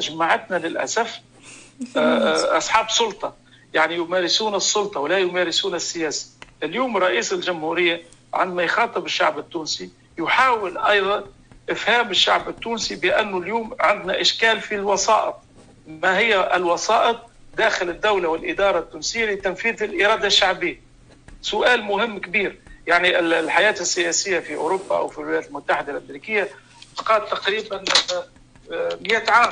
جماعتنا للأسف آه، أصحاب سلطة. يعني يمارسون السلطة ولا يمارسون السياسة. اليوم رئيس الجمهورية عندما يخاطب الشعب التونسي يحاول أيضا إفهام الشعب التونسي بأنه اليوم عندنا إشكال في الوسائط. ما هي الوسائط داخل الدولة والإدارة التونسية لتنفيذ الإرادة الشعبية؟ سؤال مهم كبير. يعني الحياة السياسية في أوروبا أو في الولايات المتحدة الأمريكية تقعد تقريبا 100 عام.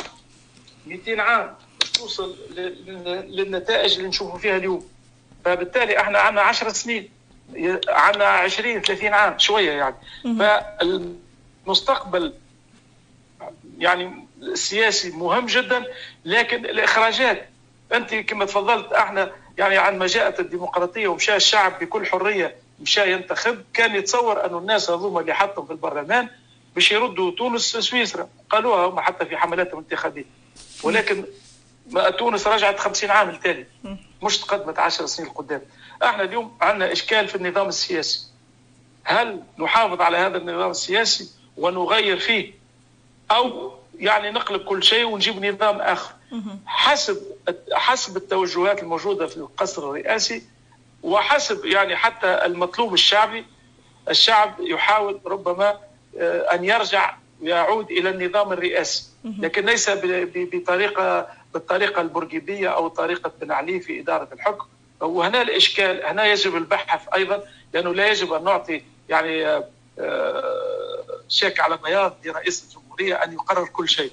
200 عام توصل للنتائج اللي نشوفوا فيها اليوم. فبالتالي إحنا عندنا 10 سنين عندنا 20 30 عام شوية يعني. فالمستقبل يعني السياسي مهم جدا لكن الإخراجات أنت كما تفضلت إحنا يعني عندما جاءت الديمقراطية ومشى الشعب بكل حرية مشى ينتخب كان يتصور انه الناس هذوما اللي حطهم في البرلمان باش يردوا تونس سويسرا. قالوها هم حتى في حملاتهم الانتخابية. ولكن ما تونس رجعت 50 عام التالي مش تقدمت 10 سنين لقدام. إحنا اليوم عندنا إشكال في النظام السياسي. هل نحافظ على هذا النظام السياسي ونغير فيه؟ أو يعني نقلب كل شيء ونجيب نظام آخر. حسب حسب التوجهات الموجودة في القصر الرئاسي وحسب يعني حتى المطلوب الشعبي. الشعب يحاول ربما أن يرجع ويعود إلى النظام الرئاسي. لكن ليس بطريقه بالطريقة البرجيبية أو طريقة بن علي في إدارة الحكم. وهنا الإشكال هنا يجب البحث أيضا لأنه لا يجب أن نعطي يعني شيك على بياض لرئيس الجمهورية أن يقرر كل شيء.